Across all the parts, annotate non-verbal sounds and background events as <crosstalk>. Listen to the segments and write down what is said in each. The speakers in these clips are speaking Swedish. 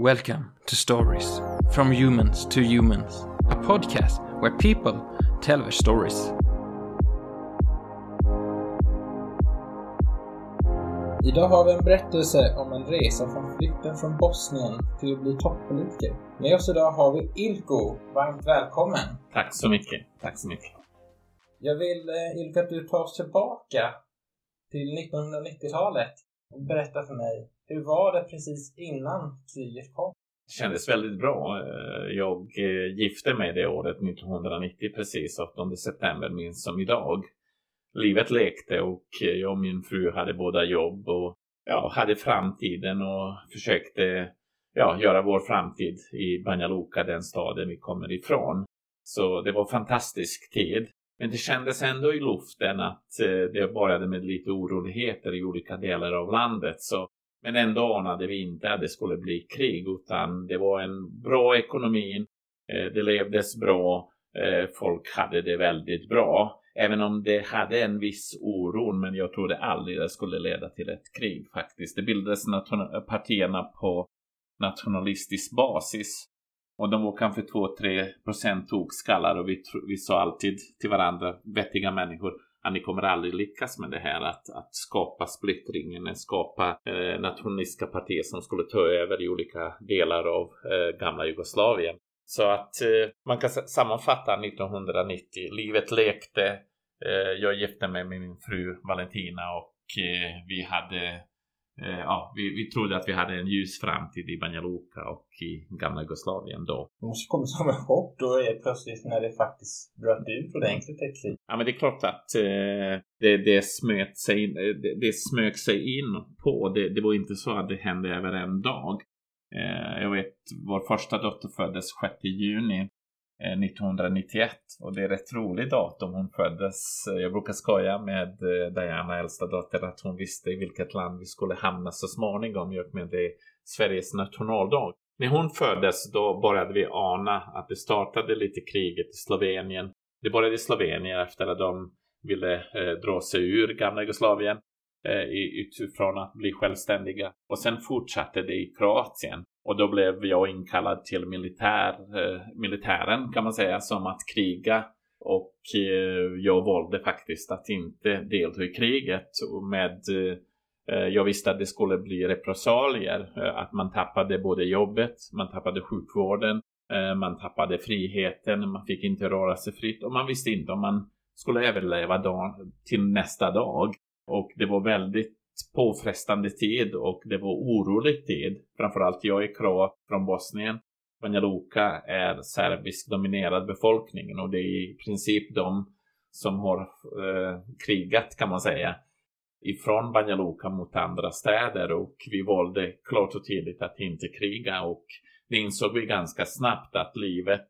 Welcome to Stories from Humans to Humans, a podcast where people tell their stories. Idag har vi en berättelse om en resa från flykten från Bosnien till att bli toppolitiker. Med oss idag har vi Ilko. Varmt välkommen! Tack så mycket. Tack så mycket. Jag vill, eh, Ilko, att du tar oss tillbaka till 1990-talet och berättar för mig, hur var det precis innan kriget kom? Det kändes väldigt bra. Eh, jag eh, gifte mig det året 1990 precis, 8 september minns som idag. Livet lekte och jag och min fru hade båda jobb och ja, hade framtiden och försökte ja, göra vår framtid i Banja Luka, den staden vi kommer ifrån. Så det var en fantastisk tid. Men det kändes ändå i luften att eh, det började med lite oroligheter i olika delar av landet. Så, men ändå anade vi inte att det skulle bli krig utan det var en bra ekonomi. Eh, det levdes bra. Eh, folk hade det väldigt bra. Även om det hade en viss oro, men jag trodde aldrig det skulle leda till ett krig faktiskt. Det bildades partierna på nationalistisk basis. Och de var kanske 2-3 procent tokskallar och vi, vi sa alltid till varandra, vettiga människor, att ni kommer aldrig lyckas med det här att, att skapa splittringen, skapa eh, nationalistiska partier som skulle ta över i olika delar av eh, gamla Jugoslavien. Så att eh, man kan sammanfatta 1990. Livet lekte. Eh, jag gifte mig med min fru Valentina och eh, vi hade ja, vi, vi trodde att vi hade en ljus framtid i Banja Luka och i gamla Jugoslavien då. Det måste komma som en chock då är plötsligt när det faktiskt bröt ut ordentligt ett krig. Ja, men det är klart att eh, det, det, smöt sig in, eh, det, det smög sig in på. Det, det var inte så att det hände över en dag. Eh, jag vet, vår första dotter föddes 6 juni eh, Eh, 1991 och det är ett roligt datum hon föddes. Jag brukar skoja med eh, Diana, äldsta dotter, att hon visste i vilket land vi skulle hamna så småningom i och med det är Sveriges nationaldag. När hon föddes då började vi ana att det startade lite kriget i Slovenien. Det började i Slovenien efter att de ville eh, dra sig ur gamla Jugoslavien eh, utifrån att bli självständiga. Och sen fortsatte det i Kroatien. Och då blev jag inkallad till militär, eh, militären kan man säga, som att kriga. Och eh, jag valde faktiskt att inte delta i kriget. Med, eh, jag visste att det skulle bli repressalier. Eh, att man tappade både jobbet, man tappade sjukvården, eh, man tappade friheten, man fick inte röra sig fritt. Och man visste inte om man skulle överleva dagen, till nästa dag. Och det var väldigt påfrestande tid och det var orolig tid. Framförallt jag är kroat från Bosnien. Banja Luka är serbisk dominerad befolkning och det är i princip de som har eh, krigat kan man säga ifrån Banja Luka mot andra städer och vi valde klart och tydligt att inte kriga och det insåg vi ganska snabbt att livet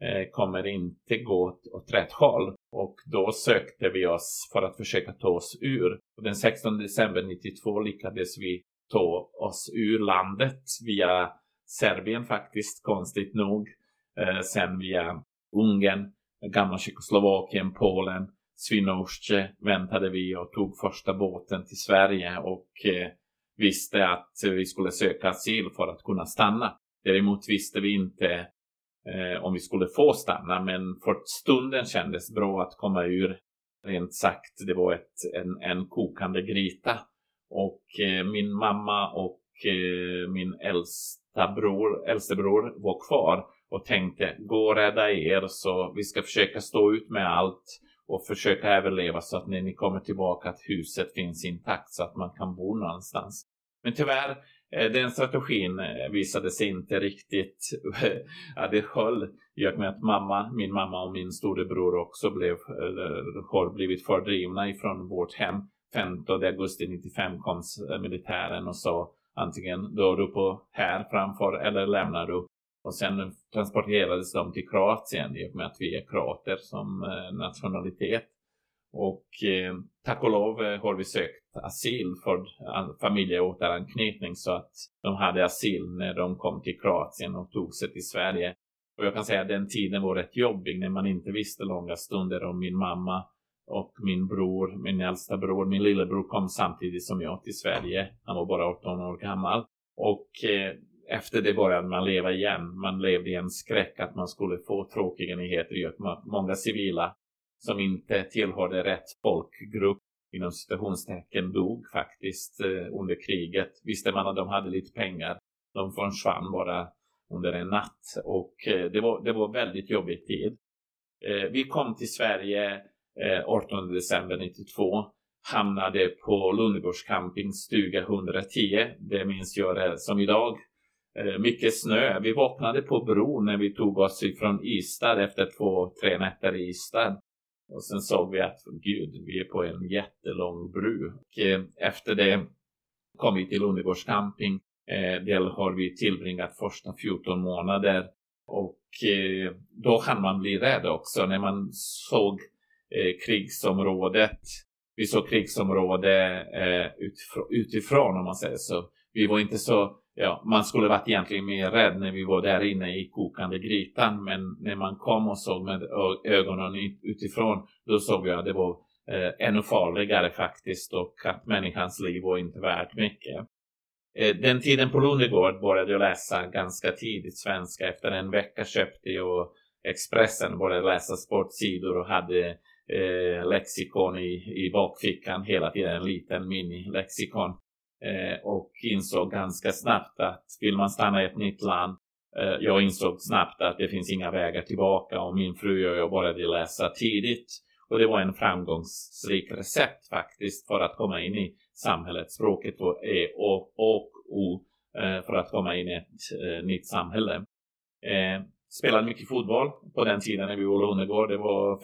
eh, kommer inte gå åt, åt rätt håll. Och då sökte vi oss för att försöka ta oss ur. Och den 16 december 92 lyckades vi ta oss ur landet via Serbien faktiskt, konstigt nog. Eh, sen via Ungern, gamla Tjeckoslovakien, Polen. Swinoujscie väntade vi och tog första båten till Sverige och eh, visste att vi skulle söka asyl för att kunna stanna. Däremot visste vi inte eh, om vi skulle få stanna, men för stunden kändes bra att komma ur. Rent sagt, det var ett, en, en kokande gryta. Och eh, min mamma och eh, min äldsta bror, äldste bror var kvar och tänkte gå och rädda er så vi ska försöka stå ut med allt och försöka överleva så att när ni kommer tillbaka att huset finns intakt så att man kan bo någonstans. Men tyvärr, Eh, den strategin eh, visade sig inte riktigt, <laughs> ja, det höll i och med att mamma, min mamma och min storebror också blev, har blivit fördrivna ifrån vårt hem. 15 augusti 95 kom eh, militären och sa antingen dör du på här framför eller lämnar du. Och sen transporterades de till Kroatien i och med att vi är kroater som nationalitet. Och eh, tack och lov har vi sökt asyl för familjeåteranknytning så att de hade asyl när de kom till Kroatien och tog sig till Sverige. Och jag kan säga att den tiden var rätt jobbig när man inte visste långa stunder om min mamma och min bror, min äldsta bror, min lillebror kom samtidigt som jag till Sverige. Han var bara 18 år gammal. Och eh, efter det började man leva igen. Man levde i en skräck att man skulle få tråkiga nyheter. Många civila som inte tillhörde rätt folkgrupp inom citationstecken dog faktiskt eh, under kriget. Visste man att de hade lite pengar. De försvann bara under en natt och eh, det var, det var väldigt jobbig tid. Eh, vi kom till Sverige eh, 18 december 92 hamnade på Lundegårds camping stuga 110. Det minns jag som idag. Eh, mycket snö. Vi vaknade på bron när vi tog oss ifrån Ystad efter två, tre nätter i Ystad. Och sen såg vi att gud, vi är på en jättelång bru. Och eh, efter det kom vi till Lundegårds camping. Eh, där har vi tillbringat första 14 månader. Och eh, då hann man bli rädd också när man såg krigsområdet. Vi såg krigsområde utifrån om man säger så. Vi var inte så ja, man skulle varit egentligen mer rädd när vi var där inne i kokande grytan. Men när man kom och såg med ögonen utifrån, då såg vi att det var eh, ännu farligare faktiskt och att människans liv var inte värt mycket. Eh, den tiden på Lundegård började jag läsa ganska tidigt svenska. Efter en vecka köpte jag Expressen, började läsa sportsidor och hade eh, lexikon i, i bakfickan hela tiden, en liten mini-lexikon Eh, och insåg ganska snabbt att vill man stanna i ett nytt land eh, jag insåg snabbt att det finns inga vägar tillbaka och min fru och jag började läsa tidigt och det var en framgångsrik recept faktiskt för att komma in i samhället. Språket var E och, och O eh, för att komma in i ett nytt samhälle. Spelade mycket fotboll på den tiden när vi var i Lundegård. Det var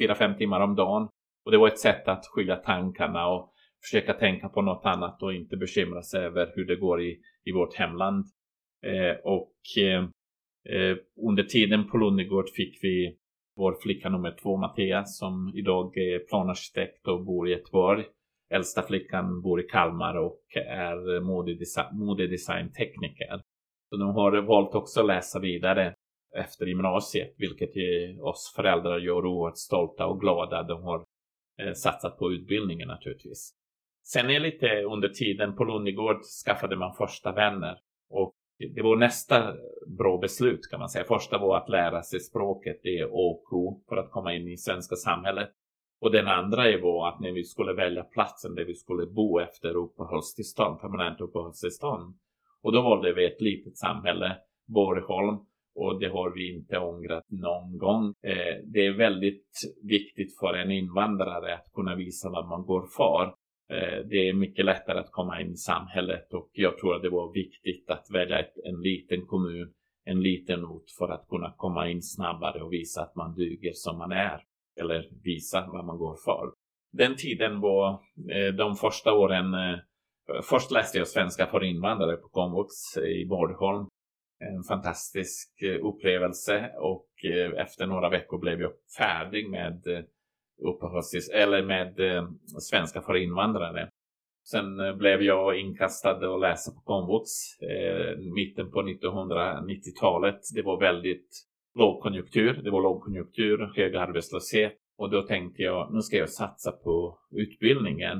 4-5 timmar om dagen. Och det var ett sätt att skilja tankarna och försöka tänka på något annat och inte bekymra sig över hur det går i, i vårt hemland. Eh, och eh, eh under tiden på Lundegård fick vi vår flicka nummer två, Mattias, som idag är planarkitekt och bor i Göteborg. Äldsta flickan bor i Kalmar och är modedesigntekniker. Så de har valt också att läsa vidare efter gymnasiet, vilket oss föräldrar gör oerhört stolta och glada. De har eh, satsat på utbildningen naturligtvis. Sen är lite under tiden på Lundegård skaffade man första vänner. Och det var nästa bra beslut kan man säga. Första var att lära sig språket, det är OK för att komma in i svenska samhället. Och den andra var att när vi skulle välja platsen där vi skulle bo efter uppehållstillstånd, permanent uppehållstillstånd. Och då valde vi ett litet samhälle, Borgholm. Och det har vi inte ångrat någon gång. Eh, det är väldigt viktigt för en invandrare att kunna visa vad man går för. Eh, det är mycket lättare att komma in i samhället och jag tror att det var viktigt att välja ett, en liten kommun, en liten ort för att kunna komma in snabbare och visa att man duger som man är eller visa vad man går för. Den tiden var eh, de första åren. Eh, först läste jag svenska för invandrare på komvux i Borgholm. En fantastisk upplevelse och efter några veckor blev jag färdig med uppehållstillstånd eller med eh, svenska för invandrare. Sen eh, blev jag inkastad och läsa på komvux eh, mitten på 1990-talet. Det var väldigt lågkonjunktur. Det var lågkonjunktur, hög arbetslöshet Och då tänkte jag, nu ska jag satsa på utbildningen.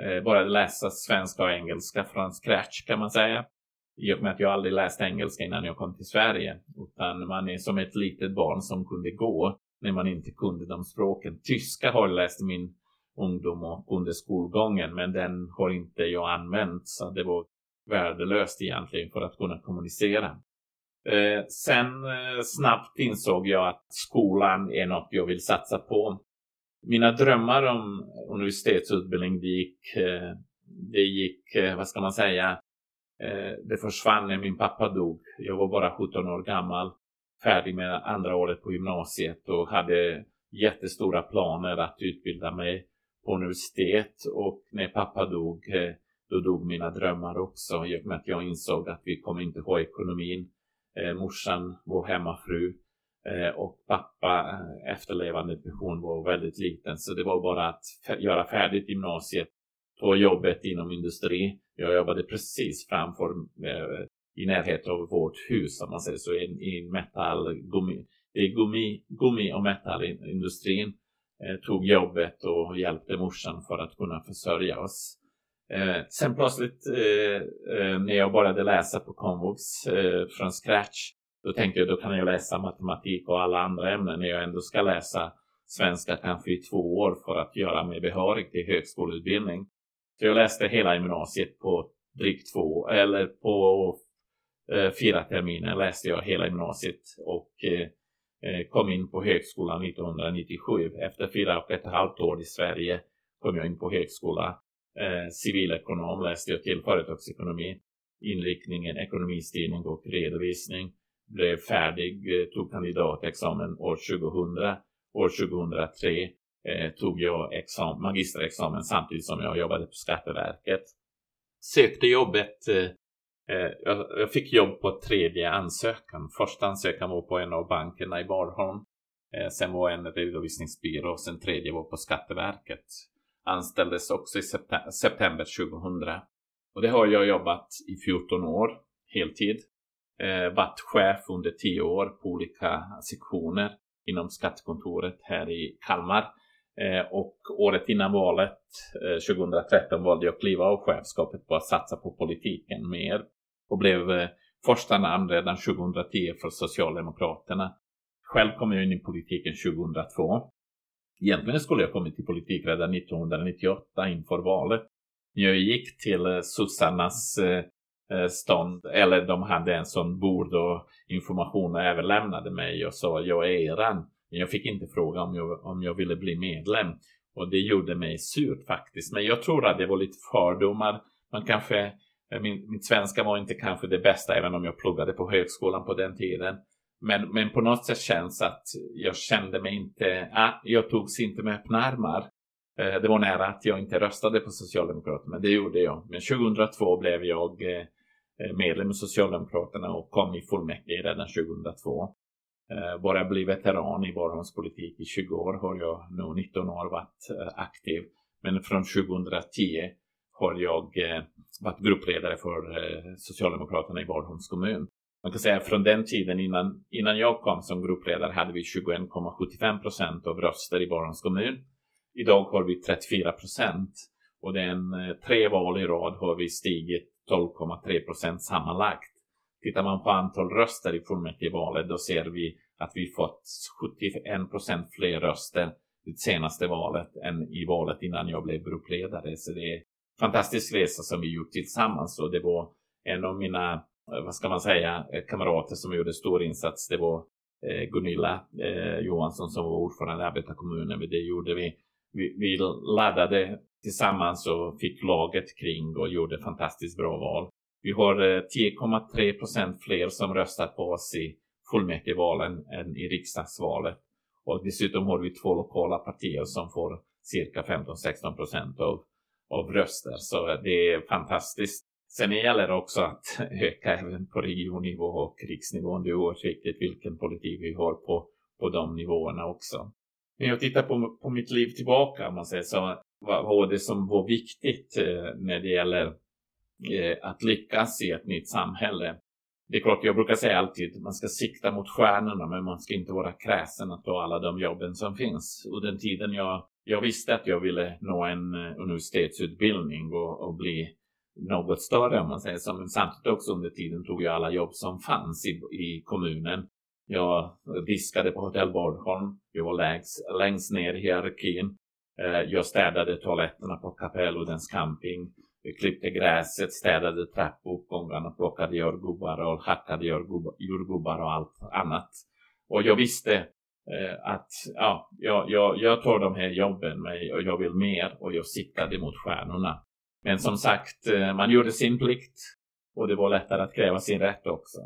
Eh, bara läsa svenska och engelska från scratch kan man säga. I och med att jag aldrig läste engelska innan jag kom till Sverige. Utan man är som ett litet barn som kunde gå när man inte kunde de språken. Tyska har jag läst i min ungdom och under skolgången, men den har inte jag använt. Så det var värdelöst egentligen för att kunna kommunicera. Eh, sen eh, snabbt insåg jag att skolan är något jag vill satsa på. Mina drömmar om universitetsutbildning, det gick, eh, det gick eh, vad ska man säga, eh, det försvann när min pappa dog. Jag var bara 17 år gammal, färdig med andra året på gymnasiet och hade jättestora planer att utbilda mig på universitet. Och när pappa dog, eh, då dog mina drömmar också i och med att jag insåg att vi kommer inte ha ekonomin. Eh, morsan var hemmafru eh, och pappa eh, efterlevande pension var väldigt liten. Så det var bara att göra färdigt gymnasiet ta jobbet inom industri. Jag jobbade precis framför eh, i närheten av vårt hus om man säger så i, i metall, gummi, det är gummi, gummi och metallindustrin. Eh, tog jobbet och hjälpte morsan för att kunna försörja oss. Eh, sen plötsligt eh, eh, när jag började läsa på komvux eh, från scratch, då tänkte jag då kan jag läsa matematik och alla andra ämnen när jag ändå ska läsa svenska kanske i två år för att göra mig behörig till högskoleutbildning. Så jag läste hela gymnasiet på drygt två, eller på Eh, fyra terminer läste jag hela gymnasiet och eh, eh kom in på högskolan 1997. Efter fyra och ett halvt år i Sverige kom jag in på högskola eh, civilekonom läste jag till företagsekonomi. Inriktningen ekonomistyrning och redovisning. Blev färdig, eh, tog kandidatexamen år 2000. År 2003 eh, tog jag exam, magisterexamen samtidigt som jag jobbade på Skatteverket. Sökte jobbet eh Eh, jag fick jobb på tredje ansökan. Första ansökan var på en av bankerna i Barholm. Eh, sen var en redovisningsbyrå och sen tredje var på Skatteverket anställdes också i september 2000. Och det har jag jobbat i 14 år, heltid. Eh, varit chef under 10 år på olika sektioner inom skattekontoret här i Kalmar. Eh, och året innan valet, 2013, valde jag att kliva av chefskapet på att satsa på politiken mer. Och blev eh, första namn redan 2010 för Socialdemokraterna. Själv kom jag in i politiken 2002. Egentligen skulle jag kommit till politik redan 1998 inför valet. Jag gick till eh, sossarnas eh, stånd, eller de hade en sån bord och information och överlämnade mig och sa jag är eran. Men jag fick inte fråga om jag, om jag ville bli medlem. Och det gjorde mig surt faktiskt. Men jag tror att det var lite fördomar. Man kanske, Eh, min, min svenska var inte kanske det bästa även om jag pluggade på högskolan på den tiden. Men, men på något sätt känns att jag kände mig inte, ah, jag togs inte med öppna armar. Eh, det var nära att jag inte röstade på Socialdemokraterna, men det gjorde jag. Men 2002 blev jag eh, eh, medlem i Socialdemokraterna och kom i fullmäktige redan 2002. Eh, bara bli veteran i politik i 20 år har jag nu 19 år varit eh, aktiv. Men från 2010 har jag eh, varit gruppledare för eh, Socialdemokraterna i Borgholms kommun man kan säga från den tiden innan, innan jag kom som gruppledare hade vi 21,75 procent av röster i Borgholms kommun. Idag har vi 34 procent och den eh, tre val i rad har vi stigit 12,3 procent sammanlagt. Tittar man på antal röster i fullmäktigevalet då ser vi att vi fått 71 procent fler röster det senaste valet än i valet innan jag blev gruppledare. Så det är fantastisk resa som vi gjort tillsammans och det var en av mina eh, vad ska man säga, eh, kamrater som gjorde stor insats. Det var eh, Gunilla Johansson som var ordförande i arbetarkommunen. Det gjorde vi. vi. Vi laddade tillsammans och fick laget kring och gjorde fantastiskt bra val. Vi har 10,3 procent fler som röstar på oss i fullmäktigevalen än i riksdagsvalet. Och dessutom har vi två lokala partier som får cirka 15-16 procent av, av röster. Så det är fantastiskt. Sen gäller det också att öka även på regionnivå och riksnivån, Det är oerhört viktigt vilken politik vi har på, på de nivåerna också. När jag tittar på, på mitt liv tillbaka, om man säger så, vad var det som var viktigt eh, när det gäller eh, att lyckas i ett nytt samhälle? det är klart, jag brukar säga alltid man ska sikta mot stjärnorna men man ska inte vara kräsen att ta alla de jobben som finns. Och den tiden jag, jag visste att jag ville nå en eh, universitetsutbildning och, och bli något större om man säger så. Men samtidigt också under tiden tog jag alla jobb som fanns i, i kommunen. Jag diskade på Hotell Borgholm. Jag var längst, längst ner i hierarkin. Eh, jag städade toaletterna på Kapellodens camping. Jag klippte gräset, städade trappuppgångarna, plockade jordgubbar och hackade jordgubbar och allt annat. Och jag visste Eh, att ja, jag, jag, jag tar de här jobben och jag vill mer och jag siktade mot stjärnorna. Men som sagt, eh, man gjorde sin plikt och det var lättare att kräva sin rätt också.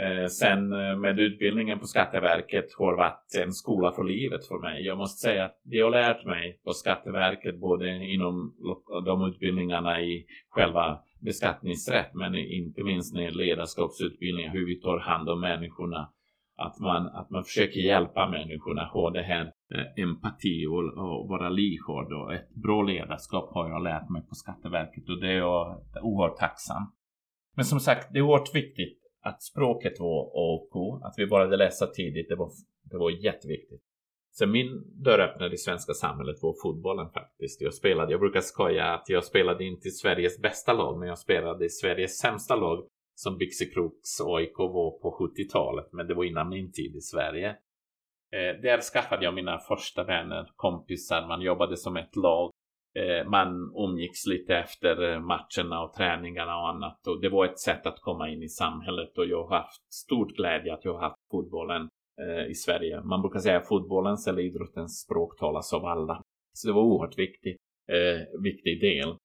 Eh, sen med utbildningen på Skatteverket har varit en skola för livet för mig. Jag måste säga att det jag lärt mig på Skatteverket, både inom de utbildningarna i själva beskattningsrätt, men inte minst när det gäller ledarskapsutbildningar, hur vi tar hand om människorna, att man, att man försöker hjälpa människorna, ha det här eh, empati och, och vara lyhörd och ett bra ledarskap har jag lärt mig på Skatteverket och det är jag oerhört tacksam. Men som sagt, det är oerhört viktigt att språket var A och att vi började läsa tidigt, det var, det var jätteviktigt. Så min dörröppnare i svenska samhället var fotbollen faktiskt. Jag spelade, jag brukar skoja att jag spelade inte i Sveriges bästa lag, men jag spelade i Sveriges sämsta lag som Byxekroks AIK var på 70-talet, men det var innan min tid i Sverige. Eh, där skaffade jag mina första vänner, kompisar, man jobbade som ett lag. Eh, man umgicks lite efter eh, matcherna och träningarna och annat och det var ett sätt att komma in i samhället och jag har haft stort glädje att jag har haft fotbollen eh, i Sverige. Man brukar säga att fotbollens eller idrottens språk talas av alla. Så det var oerhört viktigt, eh, viktig del.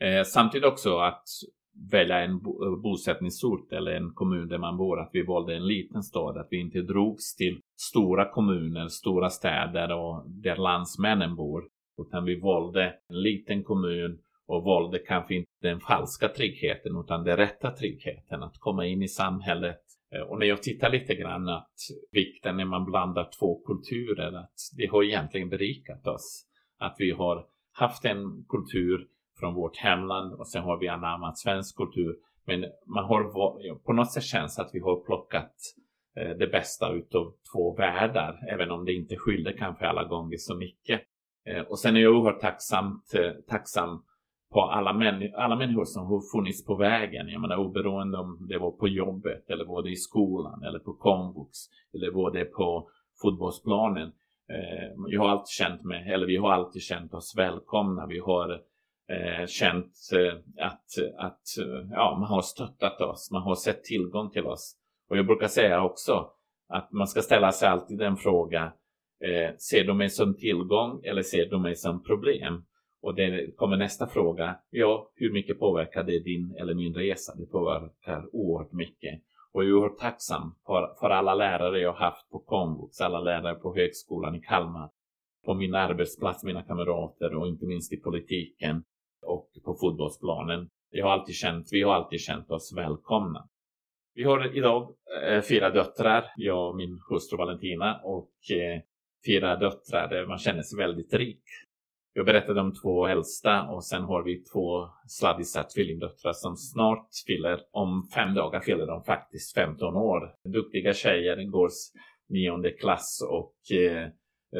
Eh, samtidigt också att välja en eh, bosättningsort eller en kommun där man bor, att vi valde en liten stad, att vi inte drogs till stora kommuner, stora städer och där landsmännen bor. Utan vi valde en liten kommun och valde kanske inte den falska tryggheten utan den rätta tryggheten, att komma in i samhället. Eh, och när jag tittar lite grann att vikten när man blandar två kulturer, att det har egentligen berikat oss. Att vi har haft en kultur från vårt hemland och sen har vi anammat svensk kultur. Men man har på något sätt känns att vi har plockat eh, det bästa utav två världar, även om det inte skiljer kanske alla gånger så mycket. Eh, och sen är jag oerhört tacksamt, eh, tacksam på alla, män, alla människor som har funnits på vägen. Jag menar oberoende om det var på jobbet eller var det i skolan eller på komvux eller var det på fotbollsplanen. Jag har alltid känt mig, eller vi har alltid känt oss välkomna. Vi har Eh, känt eh, att, att eh, ja, man har stöttat oss, man har sett tillgång till oss. Och jag brukar säga också att man ska ställa sig alltid en fråga Eh, ser du mig som tillgång eller ser du mig som problem? Och det kommer nästa fråga. Ja, hur mycket påverkar det din eller min resa? Det påverkar oerhört mycket. Och jag är oerhört tacksam för, för alla lärare jag haft på komvux, alla lärare på högskolan i Kalmar, på min arbetsplats, mina kamrater och inte minst i politiken och på fotbollsplanen. Jag har alltid känt, vi har alltid känt oss välkomna. Vi har idag eh, fyra döttrar, jag och min hustru Valentina och eh, fyra döttrar där man känner sig väldigt rik. Jag berättade om två äldsta och sen har vi två sladdisar tvillingdöttrar som snart fyller, om fem dagar fyller de faktiskt 15 år. Duktiga tjejer, går nionde klass och eh,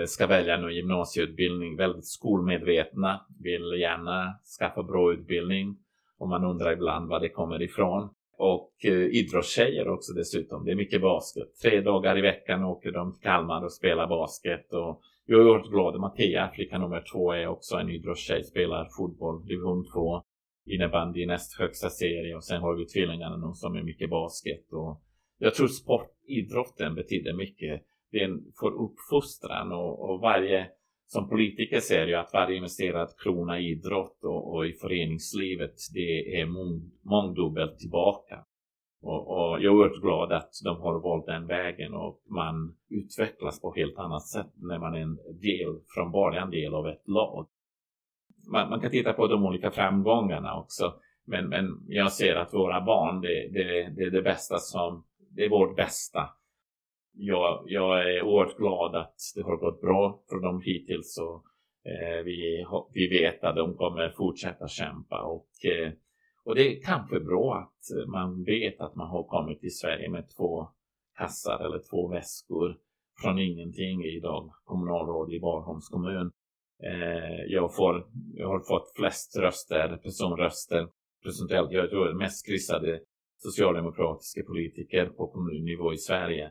ska välja en gymnasieutbildning, väldigt skolmedvetna, vill gärna skaffa bra utbildning och man undrar ibland var det kommer ifrån. Och eh, idrottstjejer också dessutom. Det är mycket basket. Tre dagar i veckan åker de till Kalmar och spelar basket. Och jag är oerhört glad. Mattia, flicka nummer två, är också en idrottstjej. Spelar fotboll, division 2, innebandy i näst högsta serie. Och sen har vi tvillingarna som är mycket basket. Och jag tror sportidrotten betyder mycket den får uppfostran och, och varje som politiker ser jag att varje investerad krona i idrott och, och i föreningslivet det är mång, mångdubbelt tillbaka. Och, och, jag är oerhört glad att de har valt den vägen och man utvecklas på helt annat sätt när man är en del, från början del av ett lag. Man, man kan titta på de olika framgångarna också. Men, men jag ser att våra barn, det, det, det är det bästa som, det är vårt bästa jag, jag är oerhört glad att det har gått bra för dem hittills och eh, vi, vi vet att de kommer fortsätta kämpa och, eh, Och det är kanske bra att man vet att man har kommit till Sverige med två kassar eller två väskor från ingenting idag, kommunalråd i Barholms kommun. Eh, jag, får, jag har fått flest röster, personröster procentuellt. Jag tror mest kryssade socialdemokratiska politiker på kommunnivå i Sverige.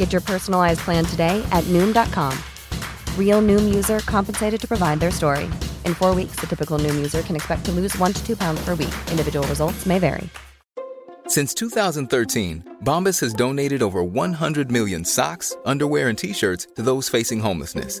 Get your personalized plan today at Noom.com. Real Noom user compensated to provide their story. In four weeks, the typical Noom user can expect to lose one to two pounds per week. Individual results may vary. Since 2013, Bombas has donated over 100 million socks, underwear, and t shirts to those facing homelessness.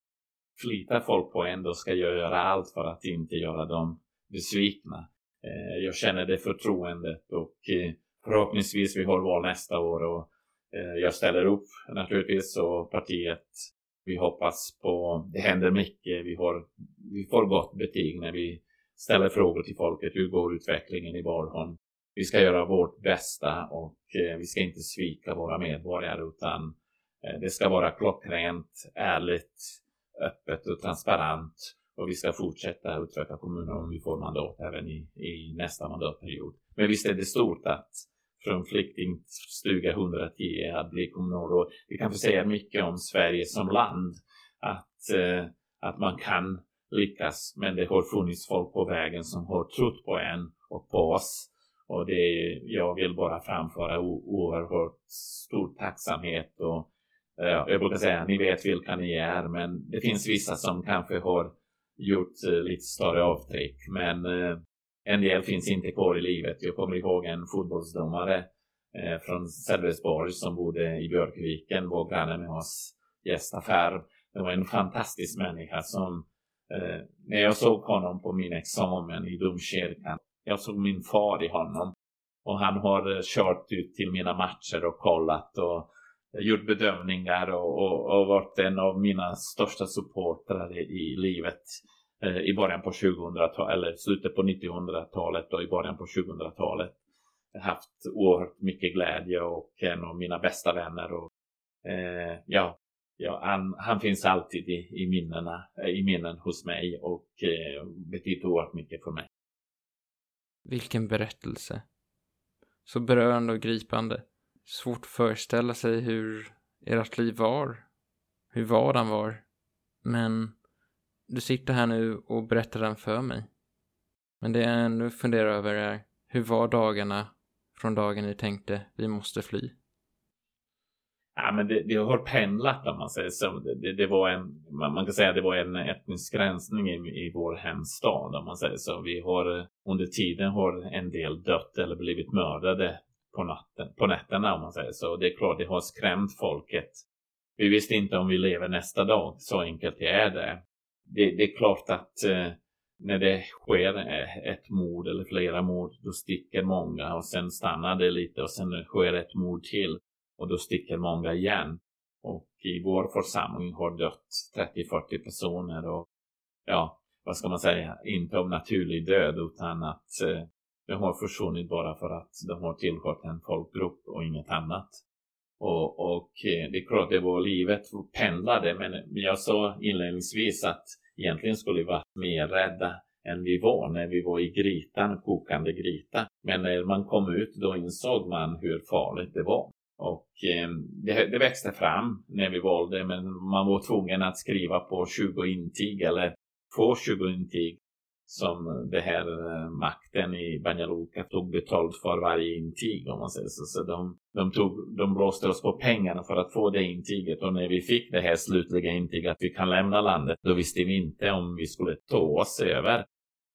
flitar folk på ändå ska göra allt för att inte göra dem besvikna. Eh, jag känner det förtroendet och eh, förhoppningsvis vi har val nästa år och eh, jag ställer upp naturligtvis och partiet vi hoppas på, det händer mycket, vi, har, vi får gott betyg när vi ställer frågor till folket. Hur går utvecklingen i Bornholm? Vi ska göra vårt bästa och eh, vi ska inte svika våra medborgare utan eh, det ska vara klockrent, ärligt, öppet och transparent och vi ska fortsätta utveckla kommunen om vi får mandat även i, i nästa mandatperiod. Men visst är det stort att från flyktingstuga 110 att bli kommunalråd. Det kan säga mycket om Sverige som land, att, eh, att man kan lyckas, men det har funnits folk på vägen som har trott på en och på oss. Och det, jag vill bara framföra oerhört stor tacksamhet och Eh, jag brukar säga ni vet vilka ni är, men det finns vissa som kanske har gjort eh, lite större avtryck. Men eh, en del finns inte kvar i livet. Jag kommer ihåg en fotbollsdomare från Sölvesborg som bodde i Björkviken, var granne med oss, gästaffär. Det var en fantastisk människa som, när jag såg honom på min examen i domkyrkan, jag såg min far i honom. Och han har kört ut till mina matcher och kollat och gjort bedömningar och, och, och varit en av mina största supportrar i, i livet eh, i början på 2000-talet, eller slutet på 1900-talet och i början på 2000-talet. Haft oerhört mycket glädje och en av mina bästa vänner. Och, eh, ja, ja han, han, finns alltid i, i, minnena, eh, i minnen hos mig och eh, betyder oerhört mycket för mig. Vilken berättelse. Så berörande och gripande svårt att föreställa sig hur ert liv var. Hur vardagen var. Men du sitter här nu och berättar den för mig. Men det jag ännu funderar över är hur var dagarna från dagen ni tänkte vi måste fly? Ja, men det, det har pendlat om man säger så. Det, det, var en, man kan säga att det var en etnisk rensning i, i vår hemstad om man säger så. Vi har eh, under tiden har en del dött eller blivit mördade på, natten, på nätterna om man säger så. Det är klart, det har skrämt folket. Vi visste inte om vi lever nästa dag, så enkelt är det. Det, det är klart att eh, när det sker eh, ett mord eller flera mord, då sticker många och sen stannar det lite och sen sker ett mord till och då sticker många igen. Och i vår församling har dött 30-40 personer och ja, vad ska man säga, inte av naturlig död utan att eh, de har försvunnit bara för att de har tillhört en folkgrupp och inget annat. Och, och eh, det är klart, det var livet pendlade, men jag sa inledningsvis att egentligen skulle vi vara mer rädda än vi var när vi var i grytan, kokande gryta. Men när man kom ut då insåg man hur farligt det var. Och eh, det, det, växte fram när vi valde, men man var tvungen att skriva på 20 intyg eller få 20 intyg som det här eh, makten i Banja Luka tog betalt för varje intyg om man säger så. så de, de, tog, de blåste oss på pengarna för att få det intyget och när vi fick det här slutliga intyget att vi kan lämna landet då visste vi inte om vi skulle ta oss över.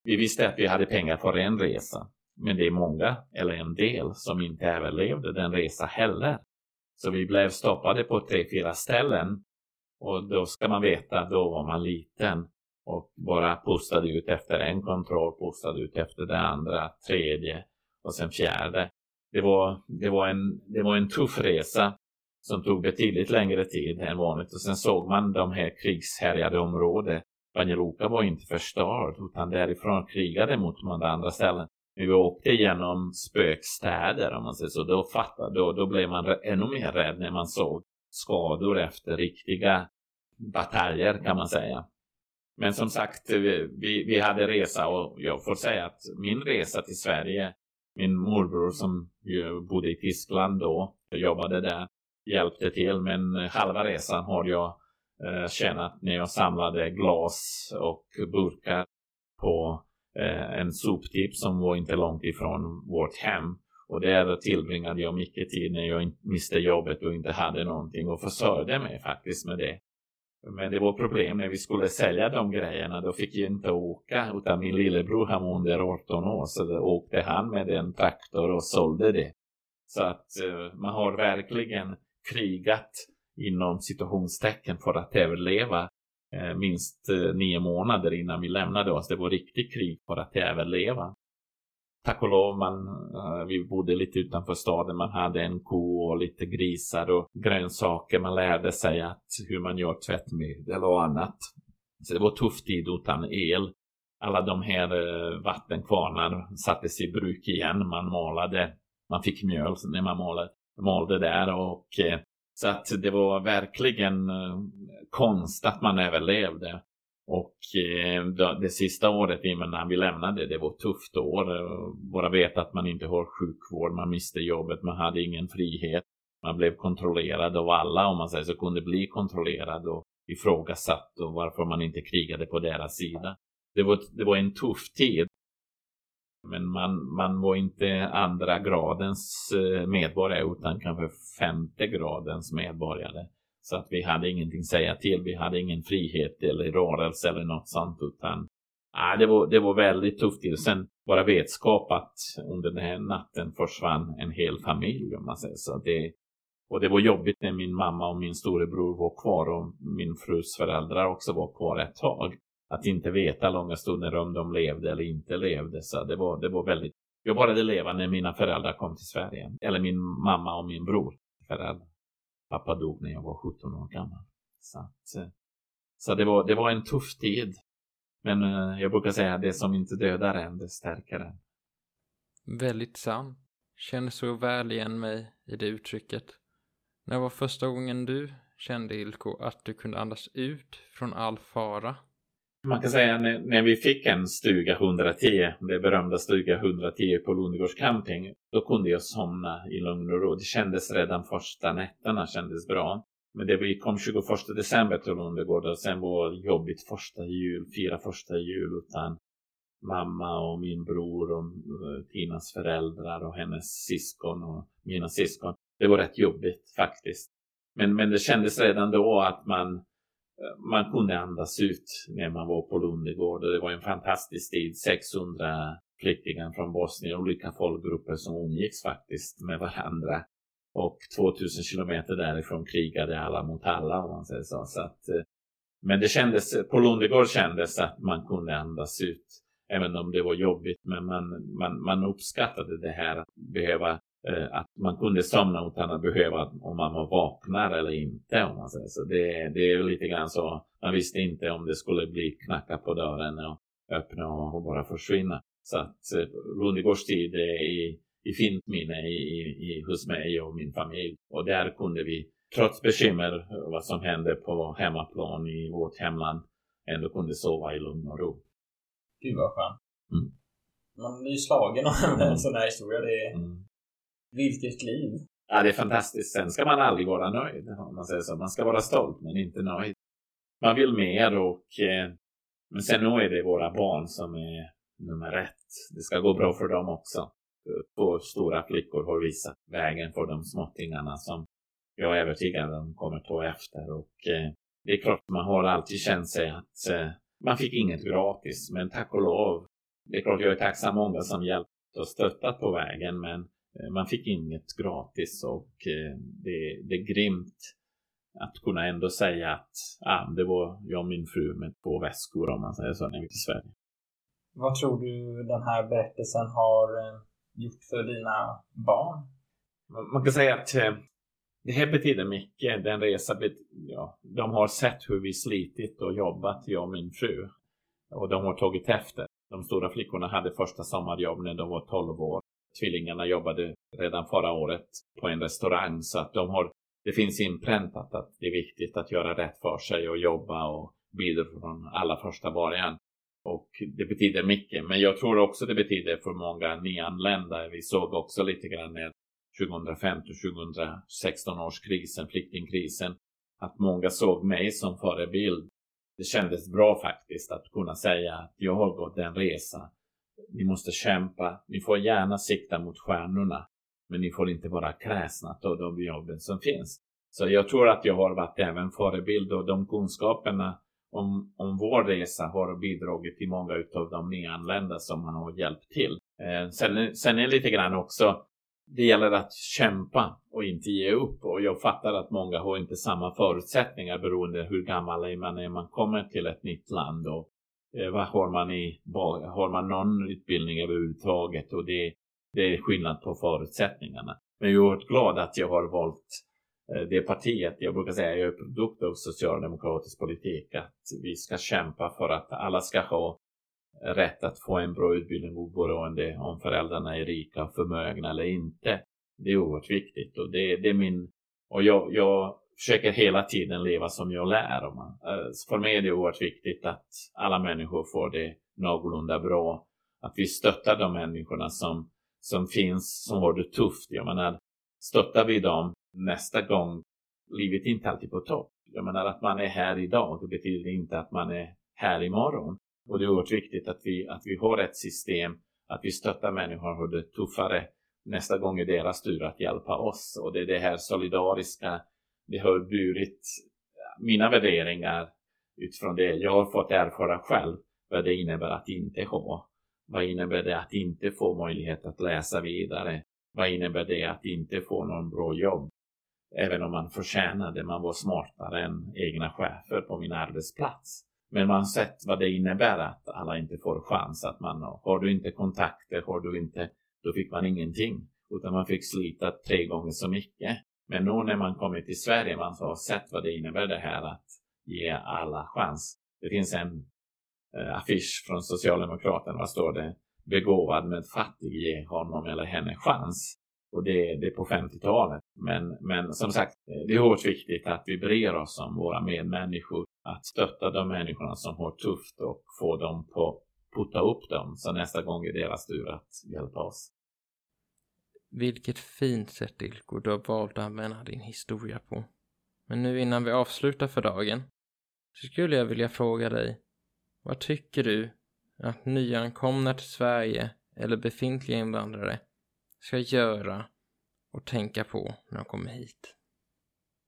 Vi visste att vi hade pengar för en resa men det är många, eller en del, som inte överlevde den resa heller. Så vi blev stoppade på tre, fyra ställen och då ska man veta, då var man liten och bara pustade ut efter en kontroll, pustade ut efter det andra, tredje och sen fjärde. Det var, det var, en, det var en tuff resa som tog betydligt längre tid än vanligt och sen såg man de här krigshärjade områdena. Banja Luka var inte förstörd utan därifrån krigade mot de andra ställen. Vi åkte genom spökstäder om man säger så. Då, fattade, då, då blev man ännu mer rädd när man såg skador efter riktiga bataljer kan man säga. Men som sagt, vi, vi hade resa och jag får säga att min resa till Sverige, min morbror som bodde i Tyskland då, jobbade där, hjälpte till. Men halva resan har jag eh, tjänat när jag samlade glas och burkar på eh, en soptipp som var inte långt ifrån vårt hem. Och där tillbringade jag mycket tid när jag miste jobbet och inte hade någonting och försörjde mig faktiskt med det. Men det var problem när vi skulle sälja de grejerna. Då fick jag inte åka utan min lillebror han var under 18 år så då åkte han med en traktor och sålde det. Så att eh, man har verkligen krigat inom situationstecken för att överleva eh, minst eh, nio månader innan vi lämnade oss. Det var riktigt krig för att överleva tack och lov, man, uh, vi bodde lite utanför staden. Man hade en ko och lite grisar och grönsaker. Man lärde sig att, hur man gör tvättmedel och annat. Så det var tuff tid utan el. Alla de här uh, vattenkvarnar sattes i bruk igen. Man malade, man fick mjöl när man malade, malde där och uh, så att det var verkligen konst att man överlevde. Och eh, det sista året innan vi lämnade, det var ett tufft år. Eh, bara veta att man inte har sjukvård, man miste jobbet, man hade ingen frihet. Man blev kontrollerad av alla, om man säger så, kunde bli kontrollerad och ifrågasatt och varför man inte krigade på deras sida. Det var, det var en tuff tid. Men man, man var inte andra gradens eh, medborgare utan kanske femte gradens medborgare. Så att vi hade ingenting att säga till. Vi hade ingen frihet eller rörelse eller något sånt utan ah, det, var, det var väldigt tufft. Och Sen bara vetskap att under den här natten försvann en hel familj om man säger så. Det, och det var jobbigt när min mamma och min storebror var kvar och min frus föräldrar också var kvar ett tag. Att inte veta långa stunder om de levde eller inte levde. Så det var, det var väldigt... Jag började leva när mina föräldrar kom till Sverige. Eller min mamma och min bror föräldrar. Pappa dog när jag var 17 år gammal. Så, att, eh, så det, var, det var en tuff tid. Men eh, jag brukar säga att det som inte dödar en, det stärker en. Väldigt sant. Känner så väl igen mig i det uttrycket. När var första gången du kände, Ilko, att du kunde andas ut från all fara? Man kan säga när, när vi fick en stuga 110, det berömda stuga 110 på Lundegårds camping, då kunde jag somna i lugn och ro. Det kändes redan första nätterna kändes bra. Men det vi kom 21 december till Lundegård och sen var det jobbigt första jul, fira första jul utan mamma och min bror och eh, Tinas föräldrar och hennes syskon och mina syskon. Det var rätt jobbigt faktiskt. Men, men det kändes redan då att man Eh, man kunde andas ut när man var på Lundegård och det var en fantastisk tid. 600 flyktingar från Bosnien, olika folkgrupper som umgicks faktiskt med varandra. Och 2000 kilometer därifrån krigade alla mot alla om man säger så. så att, eh, men det kändes, på Lundegård kändes att man kunde andas ut. Även om det var jobbigt, men man, man, man uppskattade det här att behöva att man kunde somna utan att behöva om man var vaknar eller inte. Om man säger så. Det, det är lite grann så. Man visste inte om det skulle bli knacka på dörren och öppna och, bara försvinna. Så att eh, Lundegårds tid är i, i fint minne i, i, hos mig och min familj. Och där kunde vi, trots bekymmer vad som hände på hemmaplan i vårt hemland, ändå kunde sova i lugn och ro. Gud vad skönt. Mm. Man blir slagen av en sån här historia. Det är... Mm. Vilket liv! Ja, det är fantastiskt. Sen ska man aldrig vara nöjd, om man säger så. Man ska vara stolt, men inte nöjd. Man vill mer och... Eh, men sen nu är det våra barn som är nummer ett. Det ska gå bra för dem också. Två stora flickor har visat vägen för de småttingarna som jag är övertygad om kommer ta efter. Och eh, det är klart, man har alltid känt sig att eh, man fick inget gratis, men tack och lov. Det är klart, jag är tacksam många som hjälpt och stöttat på vägen, men man fick inget gratis och eh, det, det är grymt att kunna ändå säga att ah, det var jag och min fru med två väskor om man säger så när vi till Sverige. Vad tror du den här berättelsen har eh, gjort för dina barn? Man kan säga att det här betyder mycket. Den resa, ja, de har sett hur vi slitit och jobbat, jag och min fru. Och de har tagit efter. De stora flickorna hade första sommarjobb när de var 12 år. Tvillingarna jobbade redan förra året på en restaurang så att de har, det finns inpräntat att det är viktigt att göra rätt för sig och jobba och bidra från allra första början. Och det betyder mycket. Men jag tror också det betyder för många nyanlända. Vi såg också lite grann när 2015-2016 års krisen, flyktingkrisen, att många såg mig som förebild. Det kändes bra faktiskt att kunna säga att jag har gått en resa. Ni måste kämpa. Ni får gärna sikta mot stjärnorna, men ni får inte vara kräsna av de jobben som finns. Så jag tror att jag har varit även förebild och de kunskaperna om, om vår resa har bidragit till många av de nyanlända som man har hjälpt till. Eh, sen, sen är det lite grann också det gäller att kämpa och inte ge upp. Och jag fattar att många har inte samma förutsättningar beroende hur gammal man är när man kommer till ett nytt land. Och Eh, vad har man i, har man någon utbildning överhuvudtaget? Och det, det är skillnad på förutsättningarna. Men jag är oerhört glad att jag har valt eh, det partiet. Jag brukar säga att jag är produkt av socialdemokratisk politik. Att vi ska kämpa för att alla ska ha rätt att få en bra utbildning oberoende om föräldrarna är rika och förmögna eller inte. Det är oerhört viktigt och det, det är min... Och jag, jag försöker hela tiden leva som jag lär. Man. Eh, för mig är det oerhört viktigt att alla människor får det någorlunda bra. Att vi stöttar de människorna som, som finns, som har det tufft. Jag menar, stöttar vi dem nästa gång, livet är inte alltid på topp. Jag menar att man är här idag, det betyder inte att man är här imorgon. Och det är oerhört viktigt att vi, att vi har ett system, att vi stöttar människor har det tuffare nästa gång är deras tur att hjälpa oss. Och det är det här solidariska, det har burit mina värderingar utifrån det jag har fått erfara själv, vad det innebär att inte ha. Vad innebär det att inte få möjlighet att läsa vidare? Vad innebär det att inte få någon bra jobb? Även om man förtjänade, man var smartare än egna chefer på min arbetsplats. Men man har sett vad det innebär att alla inte får chans. Att man, har du inte kontakter, har du inte, då fick man ingenting. Utan man fick slita tre gånger så mycket. Men nu när man kommit till Sverige, man har sett vad det innebär det här att ge alla chans. Det finns en eh, affisch från Socialdemokraterna, vad står det? Begåvad med fattig, ge honom eller henne chans. Och det, det är på 50-talet. Men, men som sagt, eh, det är oerhört viktigt att vi bryr oss om våra medmänniskor att stötta de människorna som har tufft och få dem på putta upp dem så nästa gång är deras tur att hjälpa oss. Vilket fint sätt Ilko du har valt att använda din historia på. Men nu innan vi avslutar för dagen så skulle jag vilja fråga dig vad tycker du att nyankomna till Sverige eller befintliga invandrare ska göra och tänka på när de kommer hit?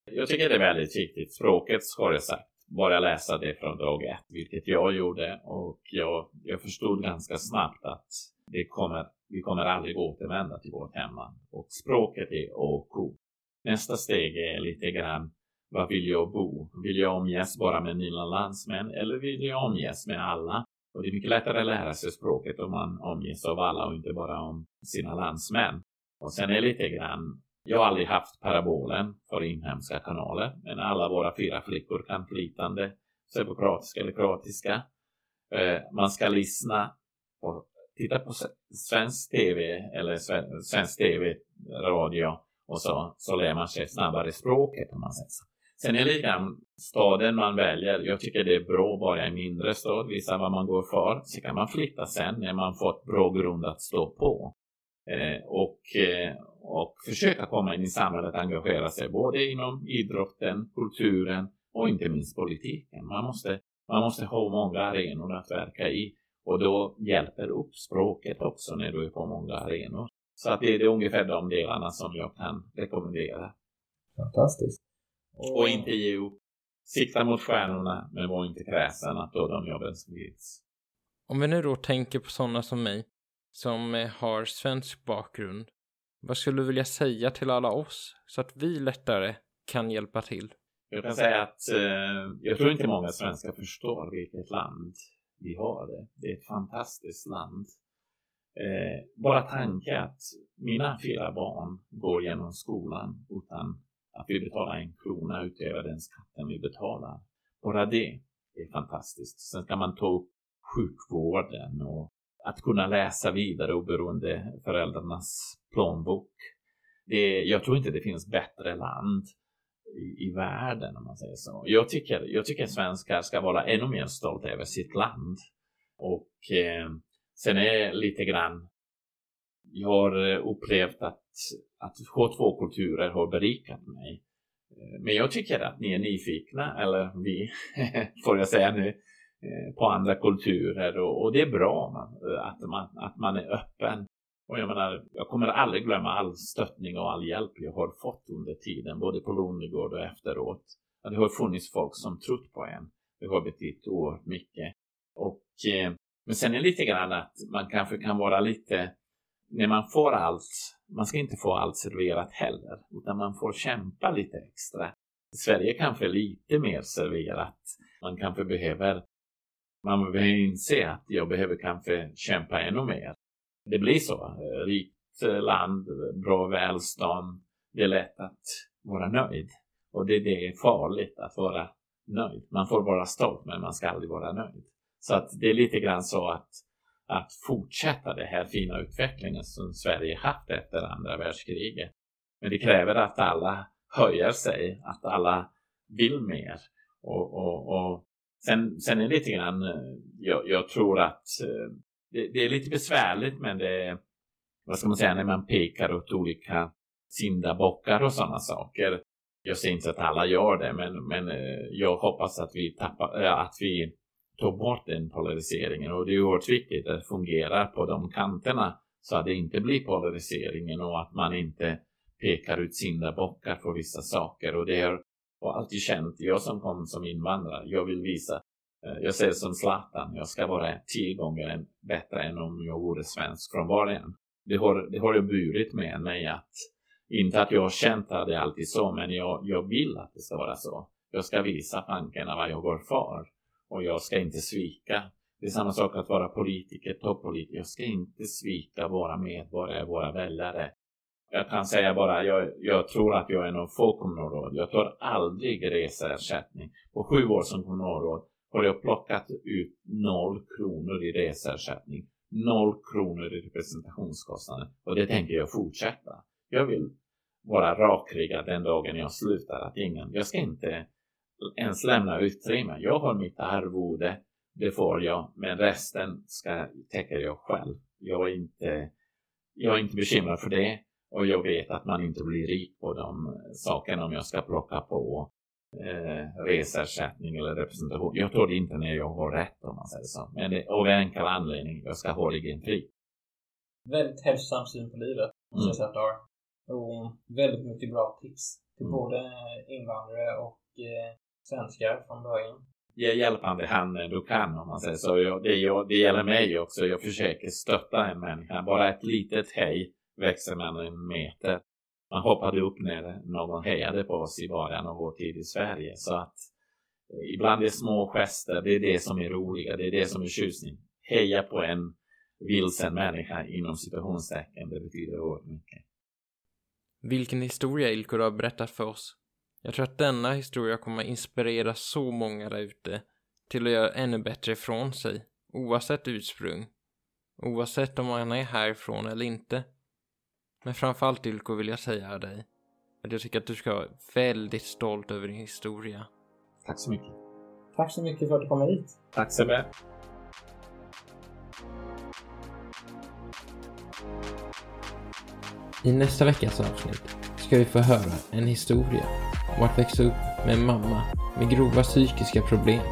Jag tycker det är väldigt viktigt. Språket har jag sagt bara läsa det från dag ett, vilket jag gjorde och jag, jag förstod ganska snabbt att det kommer, vi kommer aldrig återvända till vårt hemland. Och språket är OK. Nästa steg är lite grann var vill jag bo? Vill jag omges bara med mina landsmän eller vill jag omges med alla? Och det är mycket lättare att lära sig språket om man omges av alla och inte bara om sina landsmän. Och sen är lite grann, jag har aldrig haft parabolen för inhemska kanaler, men alla våra fyra flickor kan flytande serbokroatiska eller kroatiska. Eh, man ska lyssna på titta på svensk tv eller svensk tv, radio och så, så lär man sig snabbare språket om man säger så. Sen är det grann staden man väljer. Jag tycker det är bra att vara i mindre stad, visa vad man går för. Så kan man flytta sen när man fått bra grund att stå på. Eh, och, eh, och försöka komma in i samhället, engagera sig både inom idrotten, kulturen och inte minst politiken. Man måste, man måste ha många arenor att verka i och då hjälper upp språket också när du är på många arenor. Så att det är ungefär de delarna som jag kan rekommendera. Fantastiskt. Och, och inte ge upp. Sikta mot stjärnorna, men var inte kräsen att då de jobben sprids. Om vi nu då tänker på sådana som mig, som eh, har svensk bakgrund, vad skulle du vilja säga till alla oss så att vi lättare kan hjälpa till? Jag kan säga att eh, jag tror inte många svenskar förstår vilket land vi har det. Det är ett fantastiskt land. Eh, bara tanken att mina fyra barn går genom skolan utan att vi betalar en krona utöver den skatten vi betalar. Bara det är fantastiskt. Sen kan man ta upp sjukvården och att kunna läsa vidare oberoende föräldrarnas plånbok. Det, jag tror inte det finns bättre land i, i världen om man säger så. Jag tycker, jag tycker svenskar ska vara ännu mer stolta över sitt land. Och eh, sen är lite grann jag har eh, upplevt att, att H2-kulturer har berikat mig. Eh, men jag tycker att ni är nyfikna, eller vi, <laughs> får jag säga nu, eh, på andra kulturer och, och det är bra man, att, man, att man är öppen. Och jag menar, jag kommer aldrig glömma all stöttning och all hjälp jag har fått under tiden, både på Lundegård och efteråt. Det har funnits folk som trott på en. Det har betytt oerhört mycket. Och, eh, men sen är det lite grann att man kanske kan vara lite när man får allt, man ska inte få allt serverat heller, utan man får kämpa lite extra. I Sverige kanske lite mer serverat. Man kanske behöver, man behöver inse att jag behöver kanske kämpa ännu mer. Det blir så. Eh, Rikt eh, land, bra välstånd. Det är lätt att vara nöjd. Och det, det är farligt att vara nöjd. Man får vara stolt, men man ska aldrig vara nöjd. Så att det är lite grann så att att fortsätta den här fina utvecklingen som Sverige haft efter andra världskriget. Men det kräver att alla höjer sig, att alla vill mer. Och, och, och sen, sen är det lite grann, eh, jag, jag tror att det, det, är lite besvärligt men det är, vad ska man säga, när man pekar åt olika syndabockar och sådana saker. Jag säger inte att alla gör det, men, men eh, jag hoppas att vi tappar, eh, att vi tar bort den polariseringen och det är oerhört viktigt att det fungerar på de kanterna så att det inte blir polariseringen och att man inte pekar ut syndabockar för vissa saker och det har jag alltid känt, jag som kom som invandrare, jag vill visa jag jag säger som Zlatan, jag ska vara tio gånger bättre än om jag vore svensk från början. Det har, det har jag burit med mig att, inte att jag har känt att det är alltid så, men jag, jag vill att det ska vara så. Jag ska visa bankerna vad jag går för och jag ska inte svika. Det är samma sak att vara politiker, toppolitiker. Jag ska inte svika våra medborgare, våra väljare. Jag kan säga bara, jag, jag tror att jag är någon få kommunalråd. Jag tar aldrig reseersättning. På sju år som kommunalråd har jag plockat ut noll kronor i reseersättning. Noll kronor i representationskostnader. Och det tänker jag fortsätta. Jag vill vara rakryggad den dagen jag slutar. Att ingen, jag ska inte ens lämna utrymme. Jag har mitt arvode, det får jag, men resten ska, täcker jag själv. Jag är, inte, jag är inte bekymrad för det och jag vet att man inte blir rik på de sakerna om jag ska plocka på eh, resersättning eller representation. Jag tror det inte när jag har rätt om man säger så. Men det, av enkel anledning, jag ska ha egen fri. Väldigt hälsosam syn på livet, måste mm. jag säga att du har. Och väldigt mycket bra tips till mm. både invandrare och eh, svenskar från början. ge hjälpande hand när du kan om man säger så. Jag, det, det gäller mig också. Jag försöker stötta en människa. Bara ett litet hej växer man en meter. Man hoppade upp när någon hejade på oss i början av vår tid i Sverige. Så att eh, ibland är små gester, det är det som är roliga, det är det som är tjusning. Heja på en vilsen människa inom situationstecken, det betyder oerhört mycket. Vilken historia Ilkor har berättat för oss. Jag tror att denna historia kommer inspirera så många där ute till att göra ännu bättre ifrån sig, oavsett ursprung. Oavsett om man är härifrån eller inte. Men framförallt Ilko vill jag säga dig att jag tycker att du ska vara väldigt stolt över din historia. Tack så mycket. Tack så mycket för att du kom hit. Tack så mycket. I nästa veckas avsnitt ska vi få höra en historia om att växa upp med en mamma med grova psykiska problem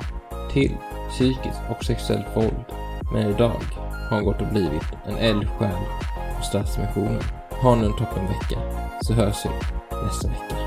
till psykiskt och sexuellt våld. Men idag har hon gått och blivit en eldsjäl på Stadsmissionen. Ha nu en toppen vecka så hörs vi nästa vecka.